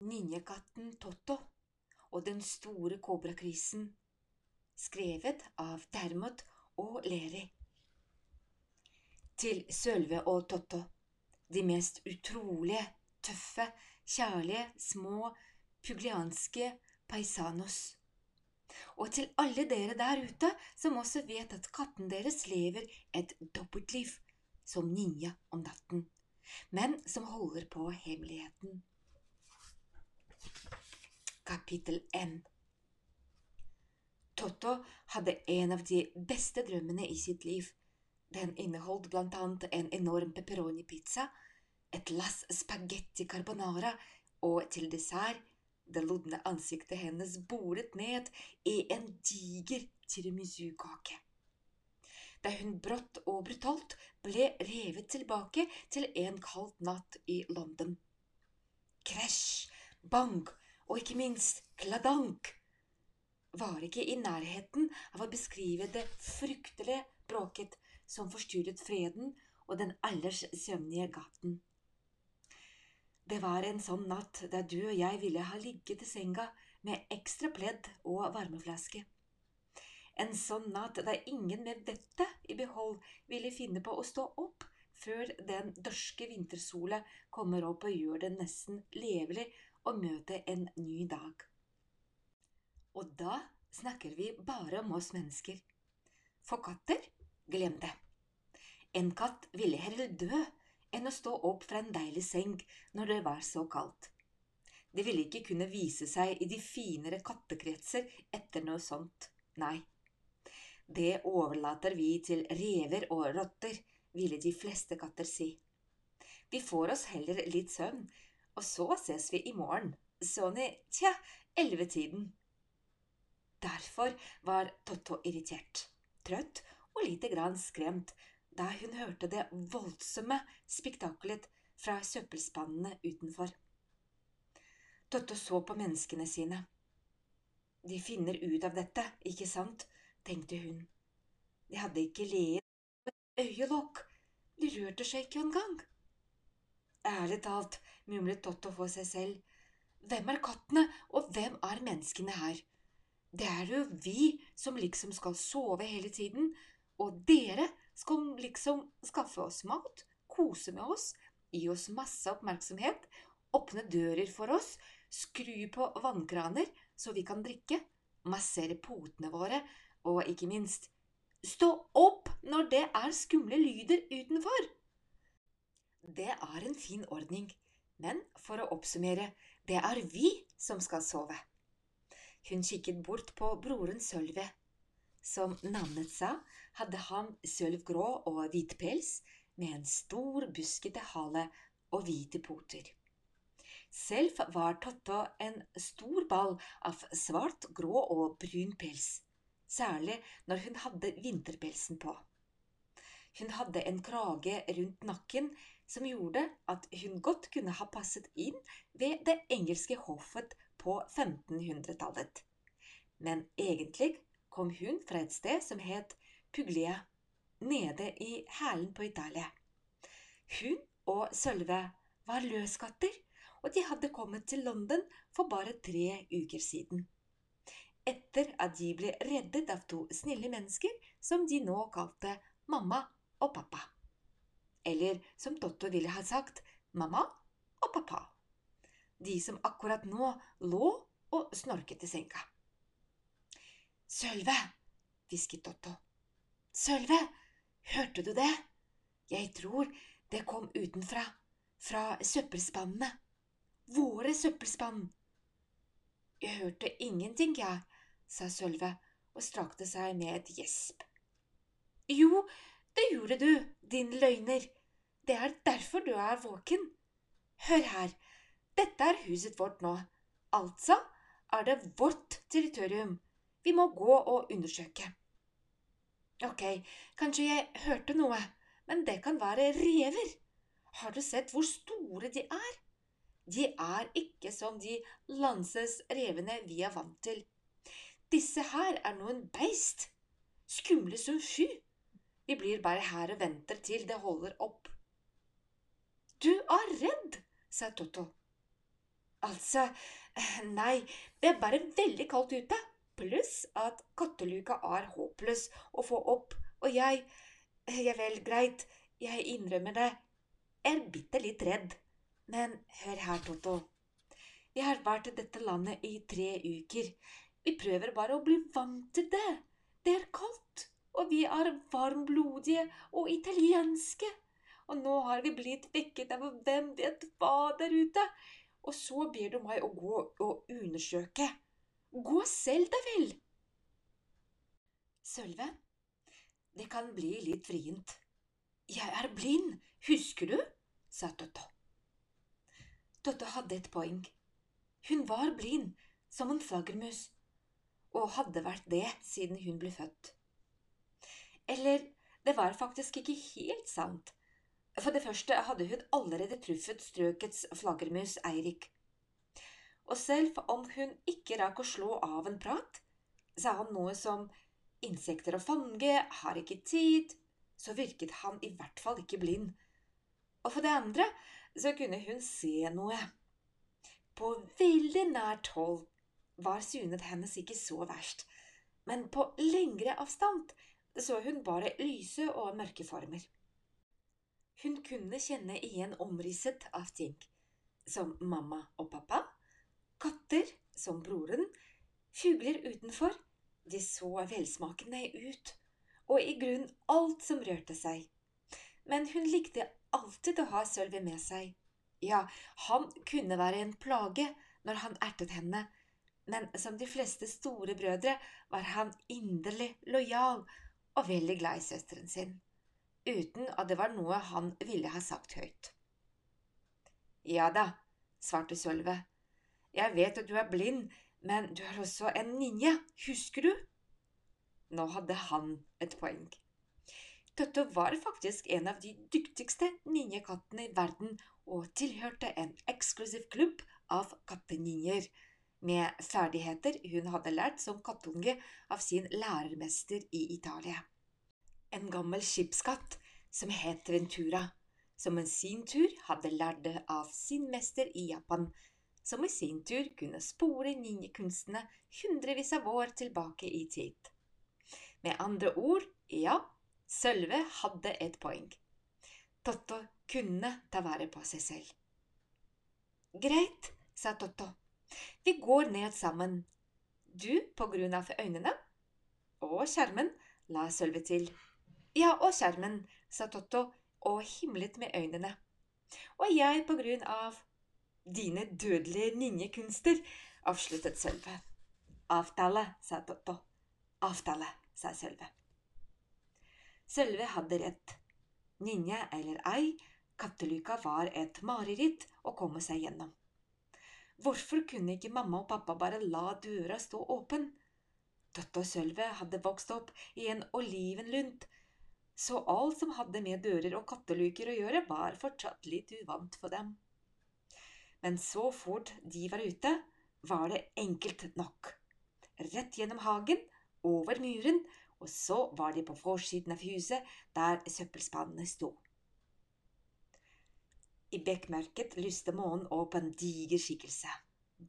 Ninjekatten Totto og den store kobrakrisen, skrevet av Dermot og Leri. Til Sølve og Totto, de mest utrolige, tøffe, kjærlige, små, puglianske paisanos. Og til alle dere der ute som også vet at katten deres lever et dobbeltliv som ninja om natten, men som holder på hemmeligheten. Kapittel 1 Totto hadde en av de beste drømmene i sitt liv. Den inneholdt blant annet en enorm pepperoni-pizza, et lass spagetti carbonara og til dessert det lodne ansiktet hennes boret ned i en diger tiramisu-kake. Da hun brått og brutalt ble revet tilbake til en kald natt i London. Krasj, bang og ikke minst kladank var ikke i nærheten av å beskrive det fryktelige bråket som forstyrret freden og den ellers søvnige gaten. Det var en sånn natt der du og jeg ville ha ligget i senga med ekstra pledd og varmeflaske. En sånn natt der ingen med vettet i behold ville finne på å stå opp før den dørske vintersola kommer opp og gjør det nesten levelig å møte en ny dag. Og da snakker vi bare om oss mennesker. For katter, glem det. En katt ville heller dø enn å stå opp fra en deilig seng når det var så kaldt. Det ville ikke kunne vise seg i de finere kattekretser etter noe sånt, nei. Det overlater vi til rever og rotter, ville de fleste katter si. Vi får oss heller litt søvn, og så ses vi i morgen, sånn i tja, ellevetiden. Derfor var Totto irritert, trøtt og lite grann skremt da hun hørte det voldsomme spektakelet fra søppelspannene utenfor. Totto så på menneskene sine. De finner ut av dette, ikke sant, tenkte hun. De hadde ikke leet øyelokk, de rørte seg ikke engang. Ærlig talt, mumlet Totto for seg selv, hvem er kattene, og hvem er menneskene her? Det er jo vi som liksom skal sove hele tiden, og dere skal liksom skaffe oss mat, kose med oss, gi oss masse oppmerksomhet, åpne dører for oss, skru på vannkraner så vi kan drikke, massere potene våre, og ikke minst stå opp når det er skumle lyder utenfor. Det er en fin ordning, men for å oppsummere, det er vi som skal sove. Hun kikket bort på broren Sølve. Som navnet sa, hadde han sølvgrå og hvit pels med en stor, buskete hale og hvite poter. Selv var Totto en stor ball av svart, grå og brun pels, særlig når hun hadde vinterpelsen på. Hun hadde en krage rundt nakken som gjorde at hun godt kunne ha passet inn ved det engelske hoffet på 1500-tallet. Men egentlig kom hun fra et sted som het Puglia, nede i hælen på Italia. Hun og Sølve var løskatter, og de hadde kommet til London for bare tre uker siden. Etter at de ble reddet av to snille mennesker som de nå kalte mamma og pappa. Eller som Totto ville ha sagt, mamma og pappa de som akkurat nå lå og snorket i senga. Sølve, hvisket Dotto. Sølve, hørte du det? Jeg tror det kom utenfra, fra søppelspannene. Våre søppelspann. Jeg hørte ingenting, jeg, sa Sølve og strakte seg med et gjesp. Jo, det gjorde du, din løgner. Det er derfor du er våken. Hør her, dette er huset vårt nå. Altså er det vårt territorium. Vi må gå og undersøke. Ok, kanskje jeg hørte noe, men det kan være rever. Har du sett hvor store de er? De er ikke som de lanses revene vi er vant til. Disse her er noen beist. Skumle som fy. Vi blir bare her og venter til det holder opp. Du er redd, sa Totto. Altså, nei, det er bare veldig kaldt ute. Pluss at katteluka er håpløs å få opp, og jeg, ja vel, greit, jeg innrømmer det, er bitte litt redd. Men hør her, Totto. Vi har vært i dette landet i tre uker. Vi prøver bare å bli vant til det. Det er kaldt, og vi er varmblodige og italienske. Og nå har vi blitt vekket av hvem vet hva der ute. Og så ber du meg å gå og undersøke. Gå selv, da vel. Sølve, det kan bli litt vrient. Jeg er blind, husker du? sa Totto. Totto hadde et poeng. Hun var blind, som en flaggermus, og hadde vært det siden hun ble født. Eller, det var faktisk ikke helt sant. For det første hadde hun allerede truffet strøkets flaggermus Eirik. Og selv om hun ikke rakk å slå av en prat, sa han noe som insekter å fange, har ikke tid, så virket han i hvert fall ikke blind. Og for det andre så kunne hun se noe. På veldig nært hold var synet hennes ikke så verst, men på lengre avstand så hun bare lyse og mørke former. Hun kunne kjenne igjen omrisset av ting, som mamma og pappa, katter som broren, fugler utenfor, de så velsmakende ut, og i grunn alt som rørte seg. Men hun likte alltid å ha Sølvi med seg. Ja, han kunne være en plage når han ertet henne, men som de fleste store brødre var han inderlig lojal og veldig glad i søsteren sin, uten at det var noe han ville ha sagt høyt. Ja da, svarte Sølve, jeg vet at du er blind, men du er også en ninja, husker du? Nå hadde han et poeng. Tøtte var faktisk en av de dyktigste ninjakattene i verden og tilhørte en eksklusiv klubb av katteninjer med ferdigheter hun hadde lært som kattunge av sin lærermester i Italia. En gammel skipskatt som het Ventura, som i sin tur hadde lært det av sin mester i Japan, som i sin tur kunne spore ninjekunstene hundrevis av år tilbake i tid. Med andre ord, ja, Sølve hadde et poeng. Totto kunne ta vare på seg selv. Greit, sa Totto. Vi går ned sammen. Du på grunn av øynene. Og skjermen, la Sølve til. Ja, og skjermen, sa Totto og himlet med øynene. Og jeg på grunn av dine dødelige ninjekunster, avsluttet Sølve. Avtale, sa Totto. Avtale, sa Sølve. Sølve hadde rett. Ninja eller ei, katteluka var et mareritt å komme seg gjennom. Hvorfor kunne ikke mamma og pappa bare la døra stå åpen? Døtte og Sølve hadde vokst opp i en olivenlund, så alt som hadde med dører og katteluker å gjøre, var fortsatt litt uvant for dem. Men så fort de var ute, var det enkelt nok. Rett gjennom hagen, over muren og så var de på forsiden av huset der søppelspannene sto. I bekmørket lyste månen opp en diger skikkelse,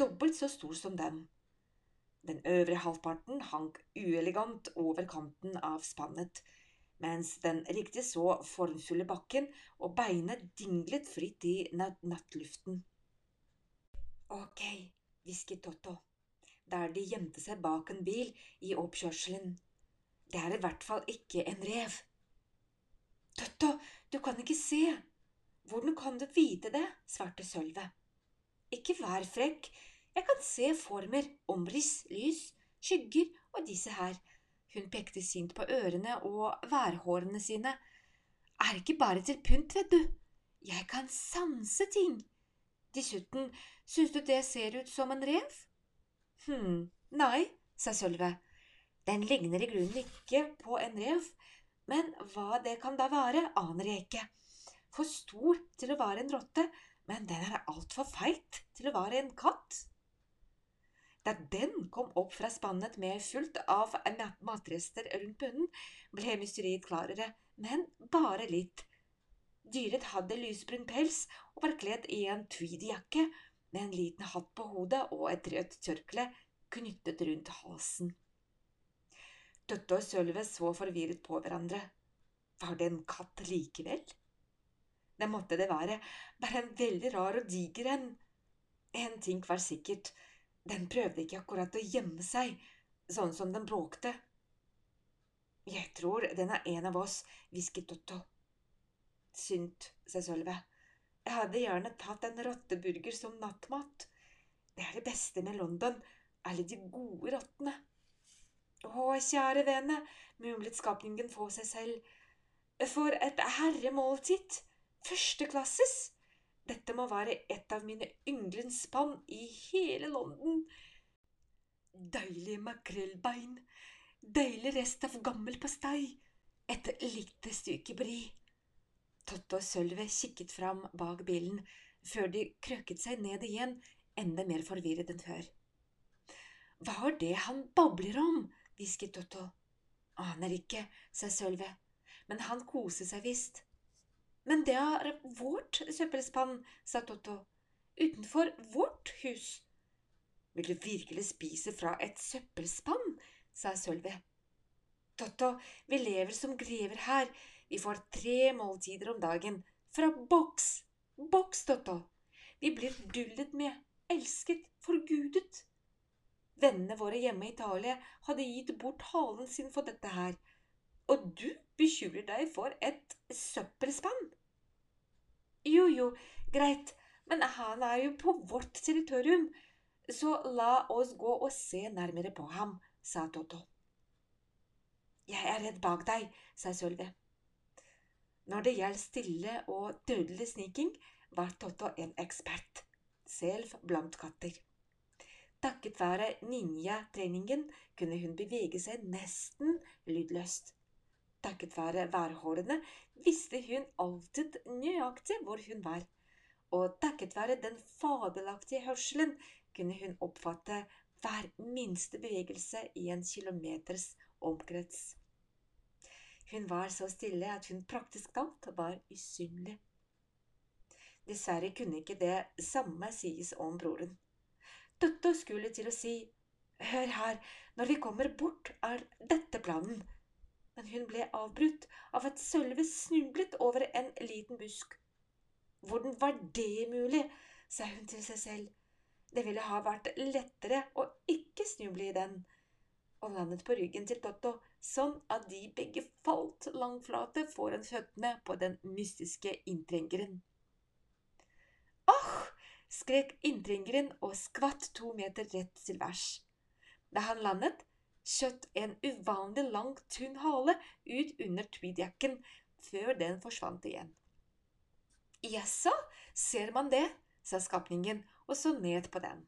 dobbelt så stor som dem. Den øvre halvparten hang uelegant over kanten av spannet, mens den riktig så formfulle bakken og beinet dinglet fritt i nattluften. Ok, hvisket Totto, der de gjemte seg bak en bil i oppkjørselen. Det er i hvert fall ikke en rev. Totto, du kan ikke se. Hvordan kan du vite det? svarte Sølve. Ikke vær frekk. Jeg kan se former, omriss, lys, skygger og disse her. Hun pekte sint på ørene og værhårene sine. Er ikke bare til pynt, vet du. Jeg kan sanse ting. Dessuten, syns du det ser ut som en rev? Hm, nei, sa Sølve. Den ligner i grunnen ikke på en rev, men hva det kan da være, aner jeg ikke. For stor til å være en rotte, men den er altfor feit til å være en katt. Da den kom opp fra spannet med fullt av matrester rundt bunnen, ble mysteriet klarere, men bare litt. Dyret hadde lysbrun pels og var kledd i en tweedjakke med en liten hatt på hodet og et rødt tørkle knyttet rundt halsen. Døtte og Sølve så forvirret på hverandre. Var det en katt likevel? Det måtte det være, bare en veldig rar og diger en. En ting var sikkert, den prøvde ikke akkurat å gjemme seg, sånn som den bråkte. Jeg tror den er en av oss, hvisket Totto. Synd, sa Sølve. Jeg hadde gjerne tatt en rotteburger som nattmat. Det er det beste med London, alle de gode rottene. Å, kjære vene, mumlet skapningen for seg selv. For et herremåltid! Førsteklasses! Dette må være et av mine yndlingsspann i hele London. Deilig makrellbein, deilig rest av gammel pastei, et lite stykke brie. Totte og Sølve kikket fram bak bilen før de krøket seg ned igjen, enda mer forvirret enn før. Hva er det han babler om? hvisket Totto. Aner ikke, sa Sølve, men han koser seg visst. Men det er vårt søppelspann, sa Totto. Utenfor vårt hus. Vil du virkelig spise fra et søppelspann? sa Sølve. Totto, vi lever som grever her, vi får tre måltider om dagen. Fra boks! Boks, Totto! Vi blir dullet med, elsket, forgudet. Vennene våre hjemme i Italia hadde gitt bort halen sin for dette her. Og du bekymrer deg for et søppelspann? Jo, jo, greit, men han er jo på vårt territorium, så la oss gå og se nærmere på ham, sa Totto. Jeg er redd bak deg, sa Sølve. Når det gjaldt stille og dødelig sniking, var Totto en ekspert, selv blant katter. Takket være ninja-treningen kunne hun bevege seg nesten lydløst. Takket være værhårene visste hun alltid nøyaktig hvor hun var, og takket være den fabelaktige hørselen kunne hun oppfatte hver minste bevegelse i en kilometers omkrets. Hun var så stille at hun praktisk talt var usynlig. Dessverre kunne ikke det samme sies om broren. Tøtto skulle til å si Hør her, når vi kommer bort, er dette planen. Men hun ble avbrutt av at Sølve snublet over en liten busk. Hvordan var det mulig? sa hun til seg selv. Det ville ha vært lettere å ikke snuble i den og landet på ryggen til Totto, sånn at de begge falt langflate foran føttene på den mystiske inntrengeren. Åh! skrek inntrengeren og skvatt to meter rett til værs. Da han landet, skjøt en uvanlig lang, tynn hale ut under tweedjakken før den forsvant igjen. Jaså, ser man det, sa skapningen og så ned på den.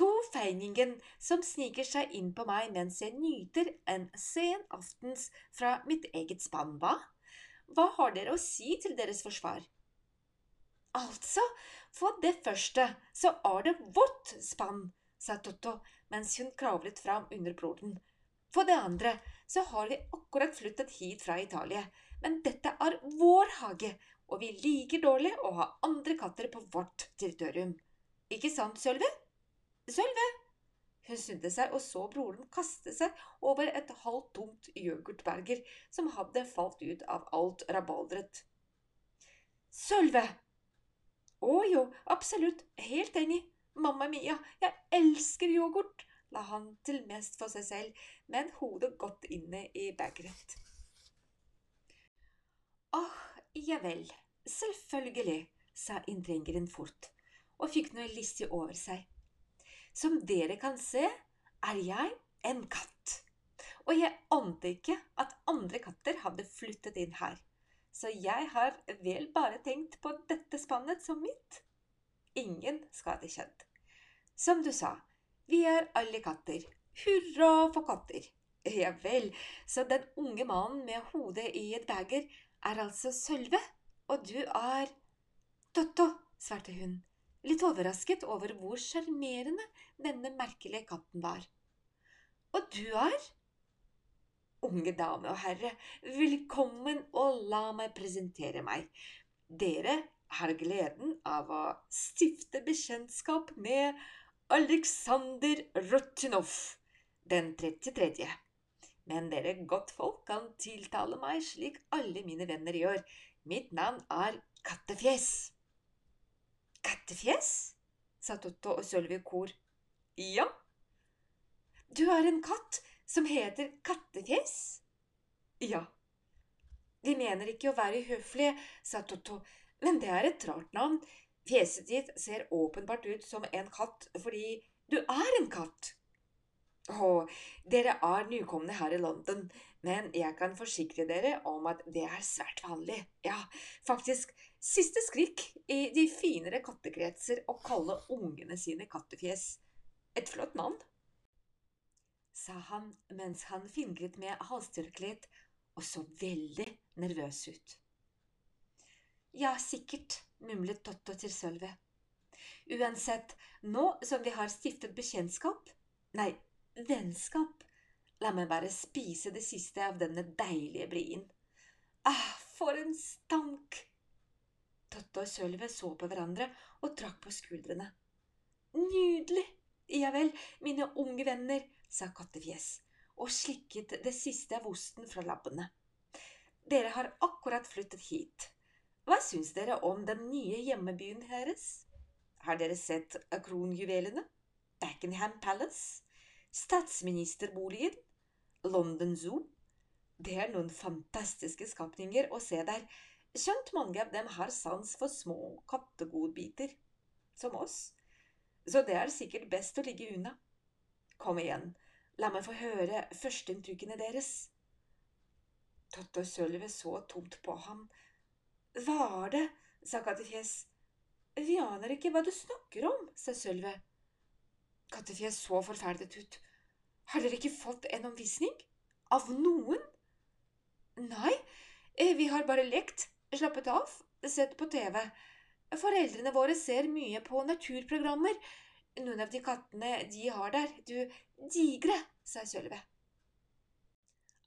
To feiningen som sniker seg inn på meg mens jeg nyter en sen aftens fra mitt eget spann, hva? Hva har dere å si til deres forsvar? Altså, for det første så er det vårt spann, sa Totto mens hun kravlet fram under broren. For det andre så har vi akkurat flyttet hit fra Italia, men dette er vår hage, og vi liker dårlig å ha andre katter på vårt territorium. Ikke sant, Sølve? Sølve! Hun snudde seg og så broren kaste seg over et halvt tomt yoghurtberger som hadde falt ut av alt rabalderet. Sølve! Å jo, absolutt, helt enig. Mamma mia, jeg elsker yoghurt, la han til mest for seg selv, med hodet godt inne i begeret. Åh, ja vel, selvfølgelig, sa inntrengeren fort, og fikk noe listig over seg. Som dere kan se, er jeg en katt. Og jeg ante ikke at andre katter hadde flyttet inn her. Så jeg har vel bare tenkt på dette spannet som mitt. Ingen skade skjedd. Som du sa, vi er alle katter. Hurra for katter! Ja vel, så den unge mannen med hodet i et beger er altså Sølve, og du er Totto, svarte hun litt overrasket over hvor sjarmerende denne merkelige katten var. Og du er? Unge dame og herre, velkommen og la meg presentere meg. Dere har gleden av å stifte bekjentskap med Aleksander Rotinov den 33. Men dere godtfolk kan tiltale meg slik alle mine venner gjør. Mitt navn er Kattefjes. Kattefjes? sa Totto og Sølvi i kor. Ja. Du er en katt som heter Kattefjes? Ja. De mener ikke å være uhøflige, sa Totto, men det er et rart navn. Fjeset ditt ser åpenbart ut som en katt fordi du er en katt. Å, dere er nykomne her i London, men jeg kan forsikre dere om at det er svært vanlig, ja, faktisk siste skrik i de finere kattekretser å kalle ungene sine kattefjes. Et flott navn, sa han mens han fingret med halstørkleet og så veldig nervøs ut. Ja, sikkert, mumlet Totto til Sølve. Uansett, nå som vi har stiftet bekjentskap, nei, vennskap, la meg bare spise det siste av denne deilige blien. Ah, for en stank! Totte og Sølve så på hverandre og trakk på skuldrene. Nydelig! Ja vel, mine unge venner, sa Kattefjes og slikket det siste av osten fra labbene. Dere har akkurat flyttet hit. Hva syns dere om den nye hjemmebyen deres? Har dere sett kronjuvelene? Backenham Palace? Statsministerboligen? London Zoo? Det er noen fantastiske skapninger å se der, skjønt mange av dem har sans for små kattegodbiter, som oss, så det er sikkert best å ligge unna. Kom igjen, La meg få høre førsteinntrykkene deres. Totto Sølve så tomt på ham. Hva er det? sa Kattefjes. Vi aner ikke hva du snakker om, sa Sølve. Kattefjes så forferdet ut. Har dere ikke fått en omvisning? Av noen? Nei, eh, vi har bare lekt, slappet av, sett på TV. Foreldrene våre ser mye på naturprogrammer, noen av de kattene de har der, du, digre, sa Sølve.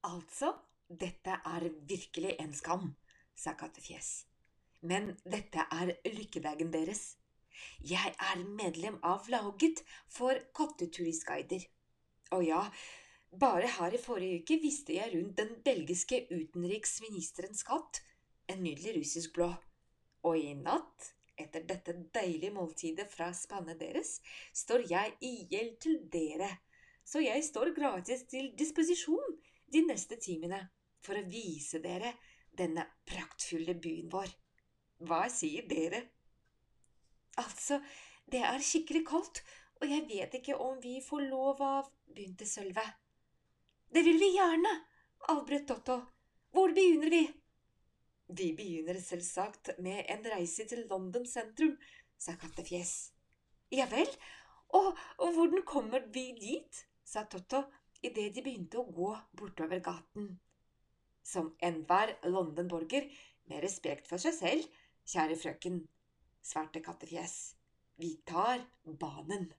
Altså, dette er virkelig en skam, sa Kattefjes. Men dette er lykkedagen deres. Jeg er medlem av laget for katteturistguider. Og ja, bare her i forrige uke visste jeg rundt den belgiske utenriksministerens katt, en nydelig russisk blå. Og i natt etter dette deilige måltidet fra spannet deres, står jeg i gjeld til dere, så jeg står gratis til disposisjon de neste timene for å vise dere denne praktfulle byen vår. Hva sier dere? Altså, det er skikkelig kaldt, og jeg vet ikke om vi får lov av… begynte Sølve. Det vil vi gjerne, avbrøt Totto. Hvor begynner vi? Vi begynner selvsagt med en reise til London sentrum, sa Kattefjes. Ja vel, og, og hvordan kommer vi dit? sa Totto idet de begynte å gå bortover gaten. Som enhver London-borger med respekt for seg selv, kjære frøken, svarte Kattefjes. Vi tar banen.